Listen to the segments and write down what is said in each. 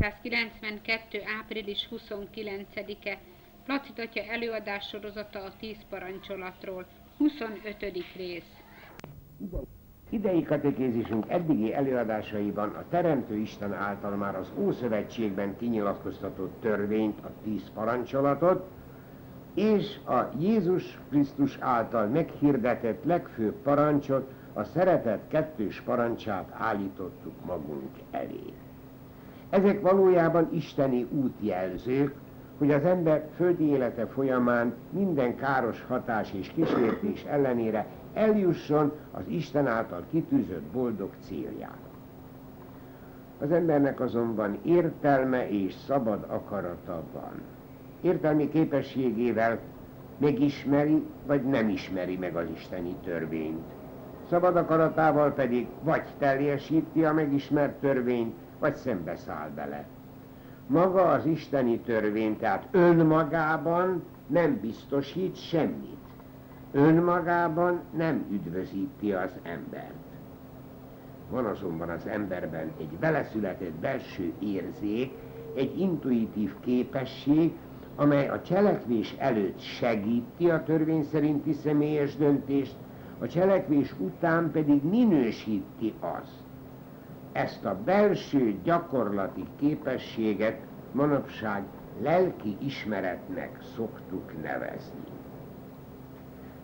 1992. április 29-e Placid atya előadás sorozata a tíz parancsolatról, 25. rész. Idei katekézisünk eddigi előadásaiban a Teremtő Isten által már az Ószövetségben kinyilatkoztatott törvényt, a tíz parancsolatot, és a Jézus Krisztus által meghirdetett legfőbb parancsot, a szeretet kettős parancsát állítottuk magunk elé. Ezek valójában isteni útjelzők, hogy az ember földi élete folyamán minden káros hatás és kísértés ellenére eljusson az Isten által kitűzött boldog céljára. Az embernek azonban értelme és szabad akarata van. Értelmi képességével megismeri, vagy nem ismeri meg az isteni törvényt. Szabad akaratával pedig vagy teljesíti a megismert törvényt, vagy szembeszáll bele. Maga az isteni törvény, tehát önmagában nem biztosít semmit. Önmagában nem üdvözíti az embert. Van azonban az emberben egy beleszületett belső érzék, egy intuitív képesség, amely a cselekvés előtt segíti a törvény szerinti személyes döntést, a cselekvés után pedig minősíti azt, ezt a belső gyakorlati képességet manapság lelki ismeretnek szoktuk nevezni.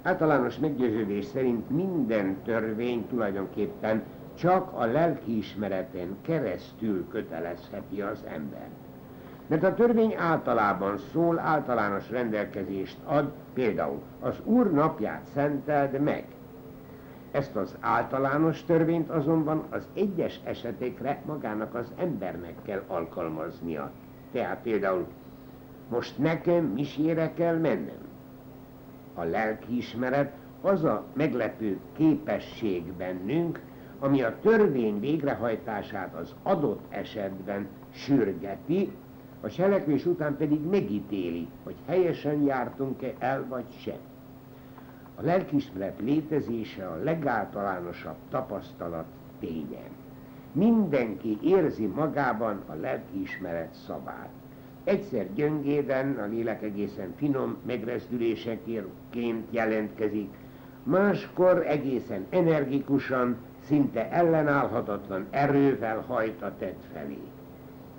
Általános meggyőződés szerint minden törvény tulajdonképpen csak a lelkiismereten keresztül kötelezheti az embert. Mert a törvény általában szól, általános rendelkezést ad, például az Úr napját szenteld meg, ezt az általános törvényt azonban az egyes esetekre magának az embernek kell alkalmaznia. Tehát például most nekem misére kell mennem. A lelkiismeret az a meglepő képesség bennünk, ami a törvény végrehajtását az adott esetben sürgeti, a cselekvés után pedig megítéli, hogy helyesen jártunk-e el vagy sem. A lelkismeret létezése a legáltalánosabb tapasztalat ténye. Mindenki érzi magában a lelkiismeret szabát. Egyszer gyöngéden, a lélek egészen finom megrezdüléseként jelentkezik, máskor egészen energikusan, szinte ellenállhatatlan erővel hajt a tett felé.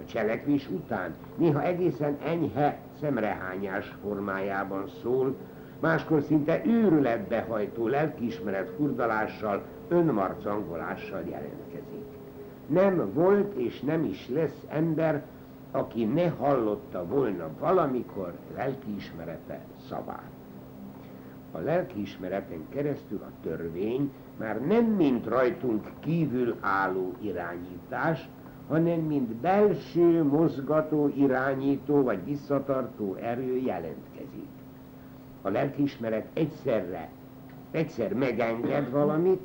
A cselekvés után néha egészen enyhe szemrehányás formájában szól, máskor szinte őrületbe hajtó lelkiismeret furdalással, önmarcangolással jelentkezik. Nem volt és nem is lesz ember, aki ne hallotta volna valamikor lelkiismerete szavát. A lelkiismereten keresztül a törvény már nem mint rajtunk kívül álló irányítás, hanem mint belső mozgató, irányító vagy visszatartó erő jelentkezik a lelkiismeret egyszerre, egyszer megenged valamit,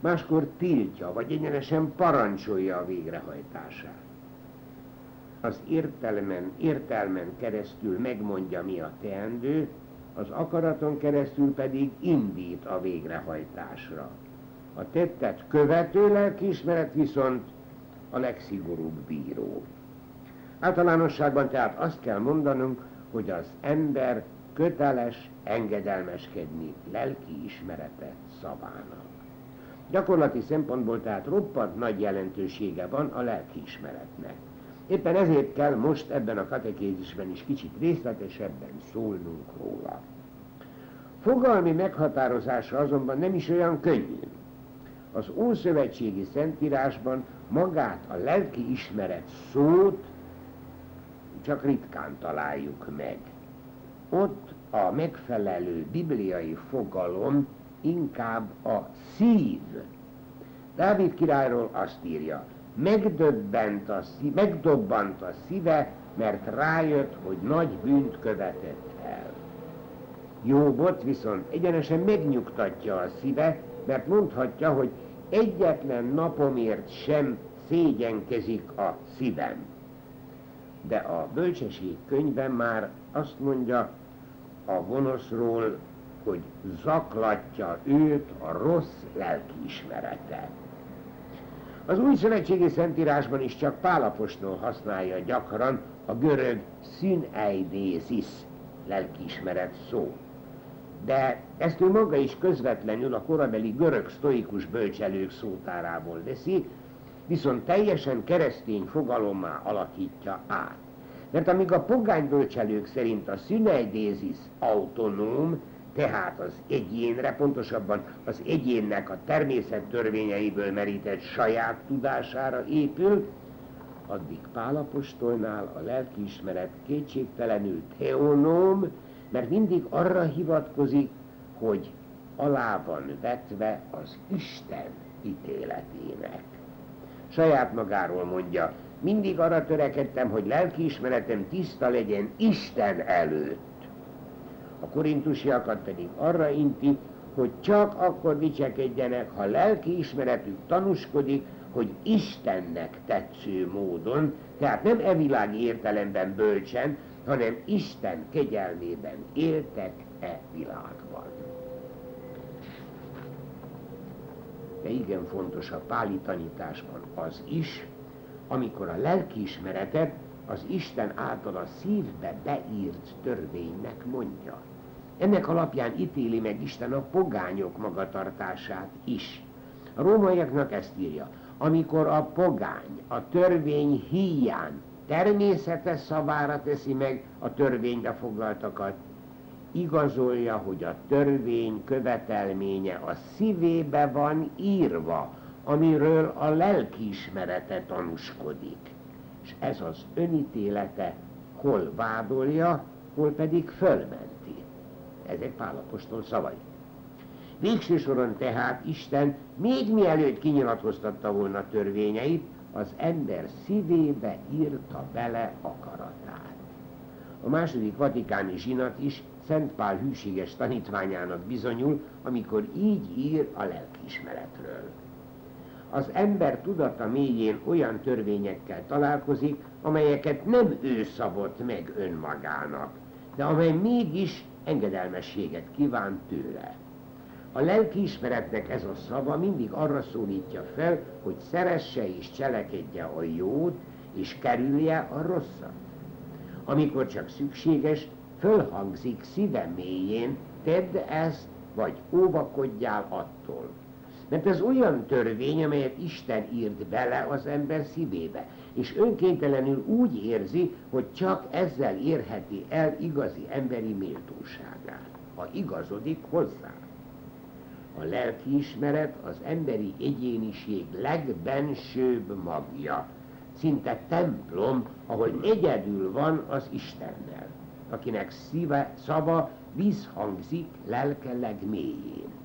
máskor tiltja, vagy egyenesen parancsolja a végrehajtását. Az értelmen, értelmen keresztül megmondja, mi a teendő, az akaraton keresztül pedig indít a végrehajtásra. A tettet követő lelkiismeret viszont a legszigorúbb bíró. Általánosságban tehát azt kell mondanunk, hogy az ember köteles engedelmeskedni lelki ismerete szavának. Gyakorlati szempontból tehát roppant nagy jelentősége van a lelki ismeretnek. Éppen ezért kell most ebben a katekézisben is kicsit részletesebben szólnunk róla. Fogalmi meghatározása azonban nem is olyan könnyű. Az Ószövetségi Szentírásban magát a lelki ismeret szót csak ritkán találjuk meg ott a megfelelő bibliai fogalom inkább a szív. Dávid királyról azt írja, megdöbbent a szív, megdobbant a szíve, mert rájött, hogy nagy bűnt követett el. Jobbot viszont egyenesen megnyugtatja a szíve, mert mondhatja, hogy egyetlen napomért sem szégyenkezik a szívem. De a bölcsesség könyvben már azt mondja, a gonoszról, hogy zaklatja őt a rossz lelkiismerete. Az új szövetségi szentírásban is csak Pálapostól használja gyakran a görög szüneidézis lelkiismeret szó. De ezt ő maga is közvetlenül a korabeli görög sztoikus bölcselők szótárából veszi, viszont teljesen keresztény fogalommá alakítja át. Mert amíg a pogány bölcselők szerint a szüneidézis autonóm, tehát az egyénre, pontosabban az egyénnek a természet törvényeiből merített saját tudására épül, addig Pálapostolnál a lelkiismeret kétségtelenül teonóm, mert mindig arra hivatkozik, hogy alá van vetve az Isten ítéletének. Saját magáról mondja, mindig arra törekedtem, hogy lelkiismeretem tiszta legyen Isten előtt. A korintusiakat pedig arra inti, hogy csak akkor dicsekedjenek, ha lelkiismeretük tanúskodik, hogy Istennek tetsző módon, tehát nem evilági értelemben bölcsen, hanem Isten kegyelmében éltek e világban. De igen fontos a páli tanításban az is, amikor a lelkiismeretet az Isten által a szívbe beírt törvénynek mondja. Ennek alapján ítéli meg Isten a pogányok magatartását is. A rómaiaknak ezt írja, amikor a pogány a törvény híján természetes szavára teszi meg a törvénybe foglaltakat, igazolja, hogy a törvény követelménye a szívébe van írva, amiről a lelkiismerete tanúskodik. És ez az önítélete hol vádolja, hol pedig fölmenti. Ezek Pálapostól szavai. Végső soron tehát Isten még mielőtt kinyilatkoztatta volna törvényeit, az ember szívébe írta bele akaratát. A második vatikáni zsinat is Szent Pál hűséges tanítványának bizonyul, amikor így ír a lelkiismeretről. Az ember tudata mélyén olyan törvényekkel találkozik, amelyeket nem ő szabott meg önmagának, de amely mégis engedelmességet kíván tőle. A lelkiismeretnek ez a szava mindig arra szólítja fel, hogy szeresse és cselekedje a jót, és kerülje a rosszat. Amikor csak szükséges, fölhangzik szíve mélyén, tedd ezt, vagy óvakodjál attól. Mert ez olyan törvény, amelyet Isten írt bele az ember szívébe, és önkéntelenül úgy érzi, hogy csak ezzel érheti el igazi emberi méltóságát, ha igazodik hozzá. A lelkiismeret az emberi egyéniség legbensőbb magja, szinte templom, ahol egyedül van az Istennel, akinek szíve, szava vízhangzik lelke legmélyén.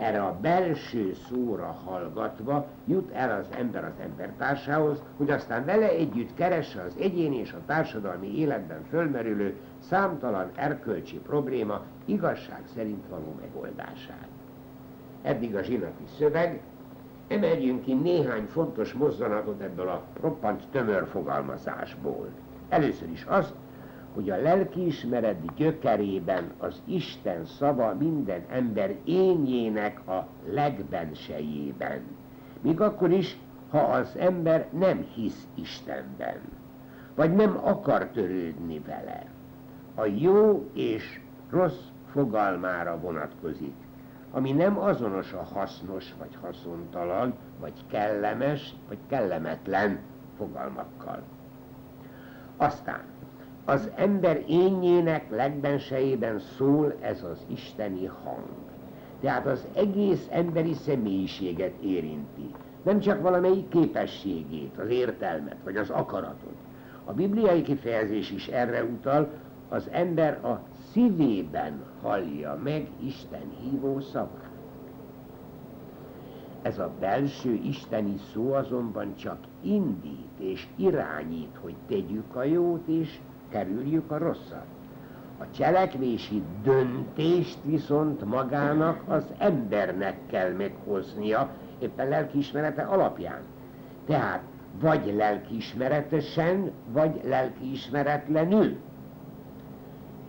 Erre a belső szóra hallgatva jut el az ember az embertársához, hogy aztán vele együtt keresse az egyéni és a társadalmi életben fölmerülő számtalan erkölcsi probléma igazság szerint való megoldását eddig a zsinati szöveg, emeljünk ki néhány fontos mozzanatot ebből a roppant tömör fogalmazásból. Először is azt, hogy a lelkiismeret gyökerében az Isten szava minden ember énjének a legbensejében. Míg akkor is, ha az ember nem hisz Istenben, vagy nem akar törődni vele. A jó és rossz fogalmára vonatkozik ami nem azonos a hasznos, vagy haszontalan, vagy kellemes, vagy kellemetlen fogalmakkal. Aztán az ember énjének legbensejében szól ez az isteni hang. Tehát az egész emberi személyiséget érinti. Nem csak valamelyik képességét, az értelmet, vagy az akaratot. A bibliai kifejezés is erre utal, az ember a szívében hallja meg Isten hívó szavát. Ez a belső isteni szó azonban csak indít és irányít, hogy tegyük a jót és kerüljük a rosszat. A cselekvési döntést viszont magának az embernek kell meghoznia, éppen lelkiismerete alapján. Tehát vagy lelkiismeretesen, vagy lelkiismeretlenül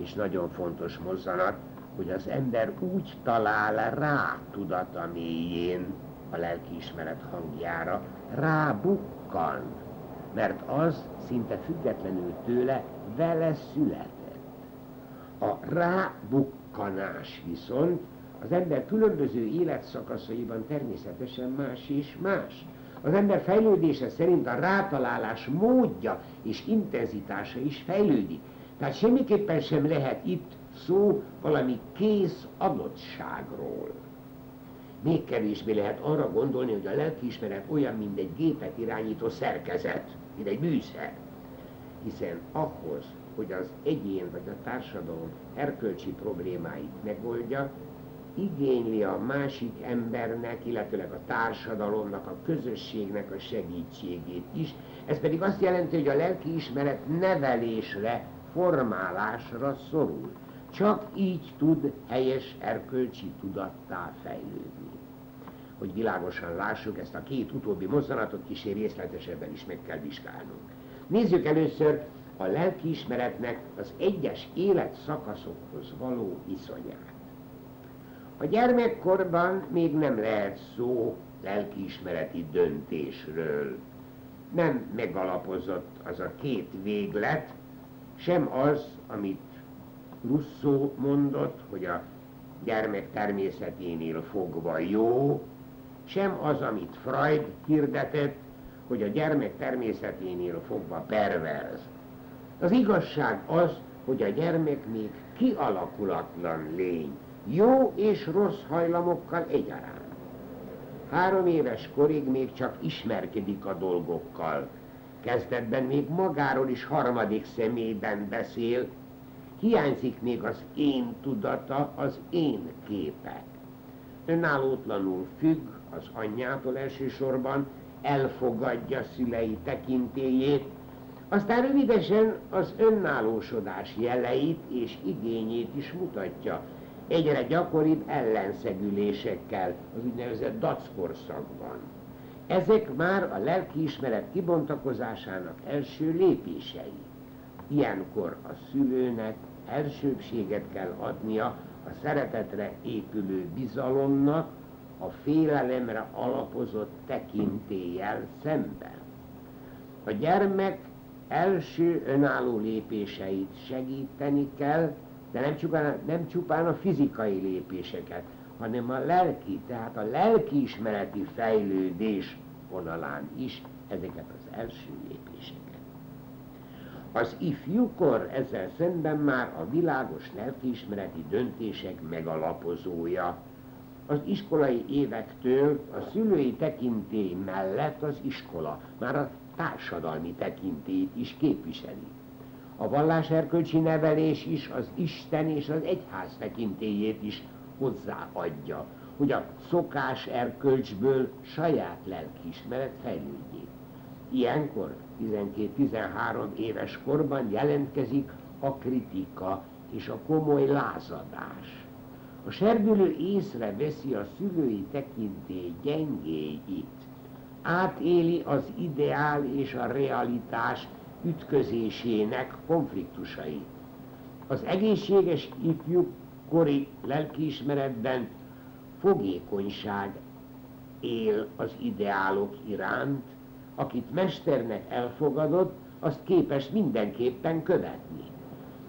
és nagyon fontos mozzanat, hogy az ember úgy talál rá tudata mélyén, a lelkiismeret hangjára, rábukkan, mert az szinte függetlenül tőle vele született. A rábukkanás viszont az ember különböző életszakaszaiban természetesen más és más. Az ember fejlődése szerint a rátalálás módja és intenzitása is fejlődik. Tehát semmiképpen sem lehet itt szó valami kész adottságról. Még kevésbé lehet arra gondolni, hogy a lelkiismeret olyan, mint egy gépet irányító szerkezet, mint egy műszer. Hiszen ahhoz, hogy az egyén vagy a társadalom erkölcsi problémáit megoldja, igényli a másik embernek, illetőleg a társadalomnak, a közösségnek a segítségét is. Ez pedig azt jelenti, hogy a lelkiismeret nevelésre, formálásra szorul. Csak így tud helyes erkölcsi tudattá fejlődni. Hogy világosan lássuk ezt a két utóbbi mozzanatot, kicsi részletesebben is meg kell vizsgálnunk. Nézzük először a lelkiismeretnek az egyes életszakaszokhoz való viszonyát. A gyermekkorban még nem lehet szó lelkiismereti döntésről. Nem megalapozott az a két véglet, sem az, amit Russo mondott, hogy a gyermek természeténél fogva jó, sem az, amit Freud hirdetett, hogy a gyermek természeténél fogva perverz. Az igazság az, hogy a gyermek még kialakulatlan lény, jó és rossz hajlamokkal egyaránt. Három éves korig még csak ismerkedik a dolgokkal. Kezdetben még magáról is harmadik személyben beszél, hiányzik még az én tudata, az én képe. Önállótlanul függ az anyjától elsősorban, elfogadja szülei tekintélyét, aztán rövidesen az önállósodás jeleit és igényét is mutatja, egyre gyakoribb ellenszegülésekkel az úgynevezett dackorszakban. Ezek már a lelkiismeret kibontakozásának első lépései. Ilyenkor a szülőnek elsőbséget kell adnia a szeretetre épülő bizalomnak, a félelemre alapozott tekintéllyel szemben. A gyermek első önálló lépéseit segíteni kell, de nem csupán, nem csupán a fizikai lépéseket, hanem a lelki, tehát a lelkiismereti fejlődés vonalán is ezeket az első lépéseket. Az ifjúkor ezzel szemben már a világos lelkiismereti döntések megalapozója. Az iskolai évektől a szülői tekintély mellett az iskola már a társadalmi tekintélyt is képviseli. A valláserkölcsi nevelés is az Isten és az egyház tekintélyét is hozzáadja, hogy a szokás erkölcsből saját lelkiismeret fejlődjék. Ilyenkor, 12-13 éves korban jelentkezik a kritika és a komoly lázadás. A serdülő észreveszi a szülői tekintély gyengéit, átéli az ideál és a realitás ütközésének konfliktusait. Az egészséges ifjúkori lelkiismeretben fogékonyság él az ideálok iránt, akit mesternek elfogadott, azt képes mindenképpen követni.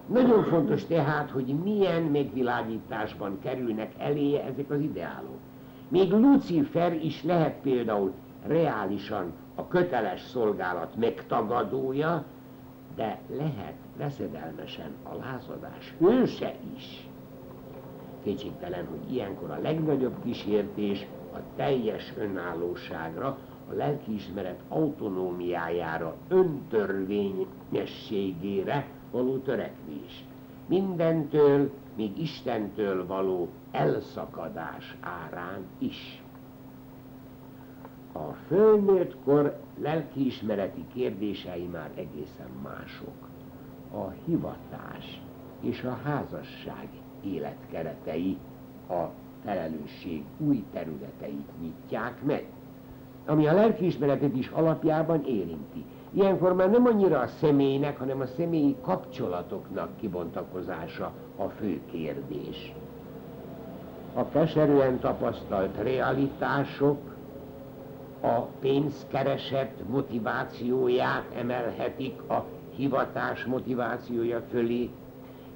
Nagyon fontos tehát, hogy milyen megvilágításban kerülnek eléje ezek az ideálok. Még Lucifer is lehet például reálisan a köteles szolgálat megtagadója, de lehet veszedelmesen a lázadás hőse is. Kétségtelen, hogy ilyenkor a legnagyobb kísértés a teljes önállóságra, a lelkiismeret autonómiájára, öntörvényességére való törekvés. Mindentől, még Istentől való elszakadás árán is. A fölnőttkor lelkiismereti kérdései már egészen mások. A hivatás és a házasság életkeretei a felelősség új területeit nyitják meg, ami a lelkiismeretet is alapjában érinti. Ilyenkor már nem annyira a személynek, hanem a személyi kapcsolatoknak kibontakozása a fő kérdés. A keserűen tapasztalt realitások a pénzkereset motivációját emelhetik a hivatás motivációja fölé.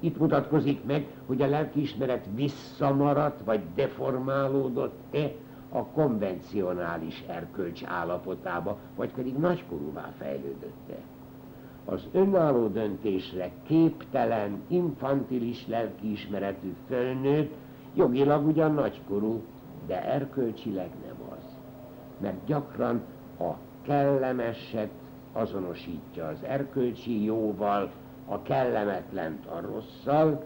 Itt mutatkozik meg, hogy a lelkiismeret visszamaradt vagy deformálódott-e a konvencionális erkölcs állapotába, vagy pedig nagykorúvá fejlődött-e. Az önálló döntésre képtelen, infantilis lelkiismeretű fölnőtt jogilag ugyan nagykorú, de erkölcsileg nem az. Mert gyakran a kellemeset azonosítja az erkölcsi jóval, a kellemetlent a rosszal,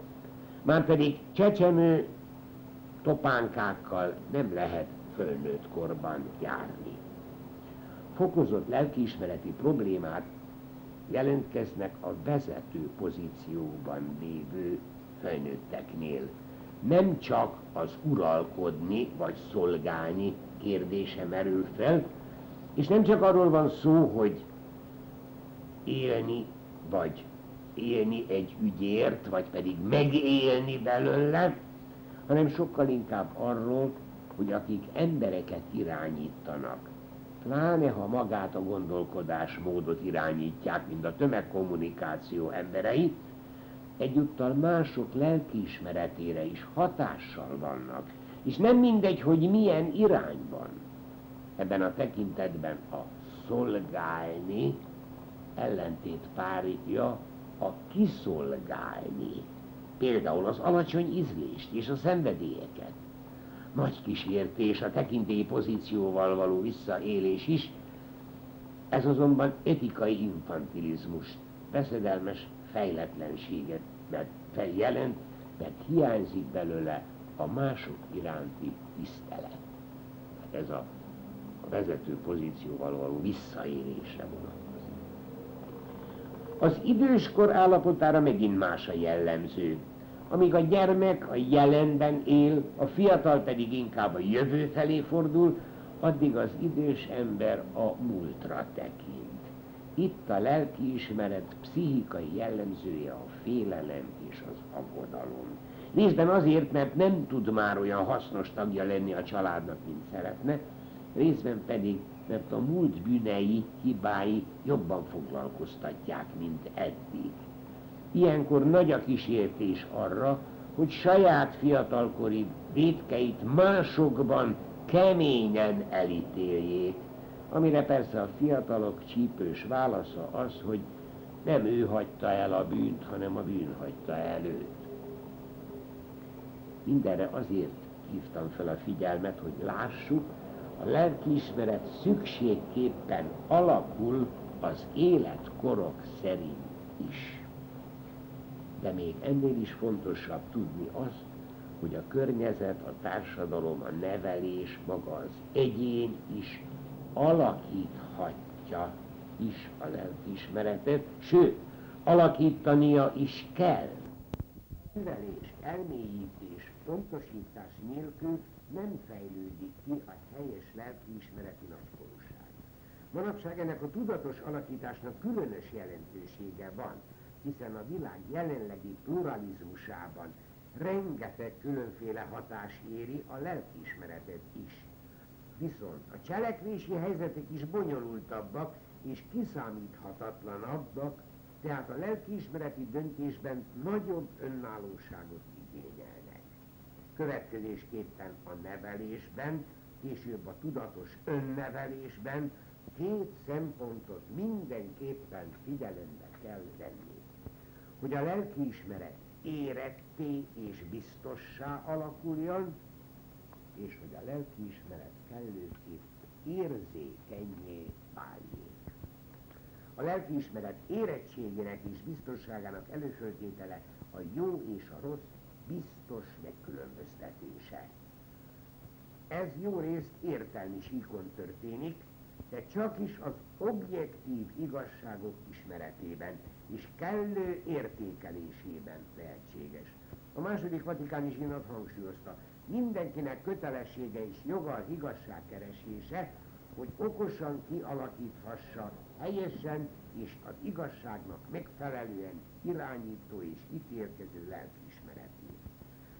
már pedig csecsemő topánkákkal nem lehet fölnőtt korban járni. Fokozott lelkiismereti problémát jelentkeznek a vezető pozícióban lévő felnőtteknél. Nem csak az uralkodni vagy szolgálni kérdése merül fel, és nem csak arról van szó, hogy élni vagy élni egy ügyért, vagy pedig megélni belőle, hanem sokkal inkább arról, hogy akik embereket irányítanak, pláne ha magát a gondolkodásmódot irányítják, mint a tömegkommunikáció emberei, egyúttal mások lelkiismeretére is hatással vannak. És nem mindegy, hogy milyen irányban. Ebben a tekintetben a szolgálni ellentét párítja a kiszolgálni. Például az alacsony ízlést és a szenvedélyeket nagy kísértés, a tekintélyi pozícióval való visszaélés is, ez azonban etikai infantilizmus, veszedelmes fejletlenséget mert feljelent, mert hiányzik belőle a mások iránti tisztelet. Hát ez a, a vezető pozícióval való visszaélésre vonatkozik. Az időskor állapotára megint más a jellemző amíg a gyermek a jelenben él, a fiatal pedig inkább a jövő felé fordul, addig az idős ember a múltra tekint. Itt a lelkiismeret pszichikai jellemzője a félelem és az aggodalom. Részben azért, mert nem tud már olyan hasznos tagja lenni a családnak, mint szeretne, részben pedig, mert a múlt bűnei, hibái jobban foglalkoztatják, mint eddig. Ilyenkor nagy a kísértés arra, hogy saját fiatalkori védkeit másokban keményen elítéljék, amire persze a fiatalok csípős válasza az, hogy nem ő hagyta el a bűnt, hanem a bűn hagyta el őt. Mindenre azért hívtam fel a figyelmet, hogy lássuk, a lelkiismeret szükségképpen alakul az életkorok szerint is de még ennél is fontosabb tudni azt, hogy a környezet, a társadalom, a nevelés, maga az egyén is alakíthatja is a lelkiismeretet, sőt, alakítania is kell. Nevelés, elmélyítés, pontosítás nélkül nem fejlődik ki a helyes lelkiismereti nagykorúság. Manapság ennek a tudatos alakításnak különös jelentősége van, hiszen a világ jelenlegi pluralizmusában rengeteg különféle hatás éri a lelkiismeretet is. Viszont a cselekvési helyzetek is bonyolultabbak és kiszámíthatatlanabbak, tehát a lelkiismereti döntésben nagyobb önállóságot igényelnek. Következésképpen a nevelésben, később a tudatos önnevelésben két szempontot mindenképpen figyelembe kell venni hogy a lelkiismeret éretté és biztossá alakuljon, és hogy a lelkiismeret kellőképp érzékenyé váljék. A lelkiismeret érettségének és biztosságának előföltétele a jó és a rossz biztos megkülönböztetése. Ez jó részt értelmi síkon történik, de csak is az objektív igazságok ismeretében és kellő értékelésében lehetséges. A második vatikáni zsinat hangsúlyozta, mindenkinek kötelessége és joga az igazság keresése, hogy okosan kialakíthassa helyesen és az igazságnak megfelelően irányító és ítélkező lelkiismeretét.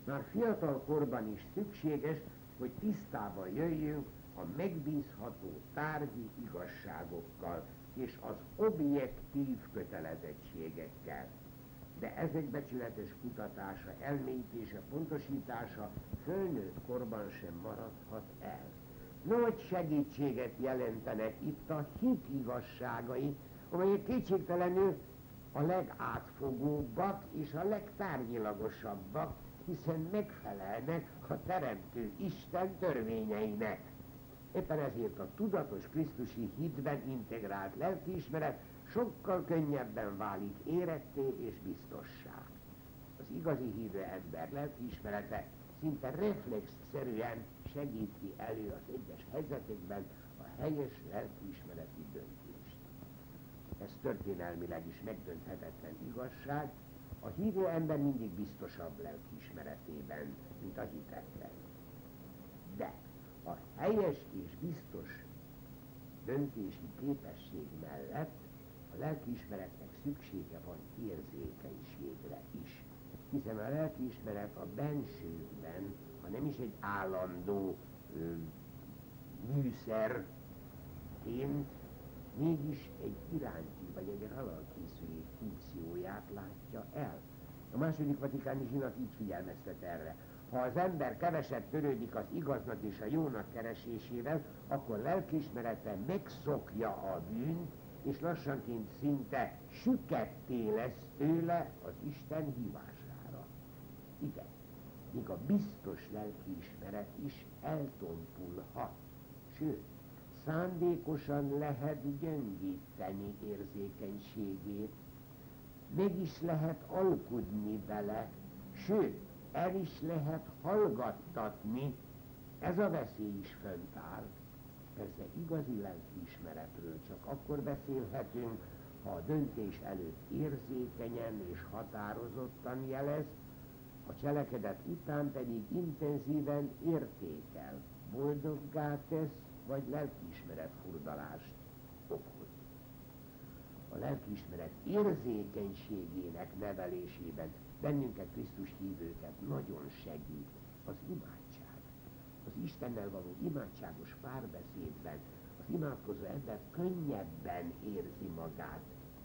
Már fiatal korban is szükséges, hogy tisztában jöjjünk a megbízható tárgyi igazságokkal és az objektív kötelezettségekkel. De ezek becsületes kutatása, elmélyítése, pontosítása fölnőtt korban sem maradhat el. Nagy segítséget jelentenek itt a hit igazságai, amelyek kétségtelenül a legátfogóbbak és a legtárgyilagosabbak, hiszen megfelelnek a Teremtő Isten törvényeinek. Éppen ezért a tudatos Krisztusi hitben integrált lelkiismeret sokkal könnyebben válik éretté és biztossá. Az igazi hívő ember lelkiismerete szinte reflexzerűen segíti elő az egyes helyzetekben a helyes lelkiismereti döntést. Ez történelmileg is megdönthetetlen igazság, a hívő ember mindig biztosabb lelkiismeretében, mint a hitetlen. De a helyes és biztos döntési képesség mellett a lelkiismeretnek szüksége van érzékenységre is. Hiszen a lelkiismeret a bensőben, ha nem is egy állandó ö, műszerként, mégis egy iránti vagy egy halalkészülék funkcióját látja el. A második vatikáni zsinat így figyelmeztet erre. Ha az ember keveset törődik az igaznak és a jónak keresésével, akkor lelkiismerete megszokja a bűnt, és lassanként szinte süketté lesz tőle az Isten hívására. Igen, míg a biztos lelkiismeret is eltompulhat. Sőt, szándékosan lehet gyöngíteni érzékenységét, meg is lehet alkudni vele, sőt, el is lehet hallgattatni, ez a veszély is fönt áll. Persze igazi lelkiismeretről csak akkor beszélhetünk, ha a döntés előtt érzékenyen és határozottan jelez, a cselekedet után pedig intenzíven értékel, boldoggá tesz, vagy lelkiismeret furdalást okoz. A lelkiismeret érzékenységének nevelésében bennünket Krisztus hívőket nagyon segít az imádság. Az Istennel való imádságos párbeszédben az imádkozó ember könnyebben érzi magát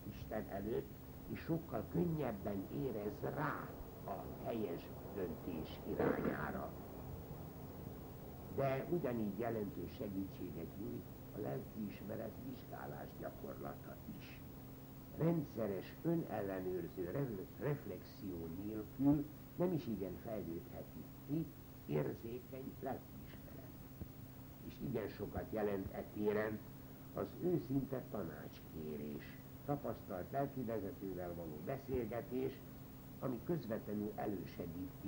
Isten előtt, és sokkal könnyebben érez rá a helyes döntés irányára de ugyanígy jelentős segítséget nyújt a lelkiismeret vizsgálás gyakorlata is. Rendszeres önellenőrző reflexió nélkül nem is igen fejlődheti ki érzékeny lelkiismeret. És igen sokat jelent e téren az őszinte tanácskérés, tapasztalt lelkivezetővel való beszélgetés, ami közvetlenül elősegíti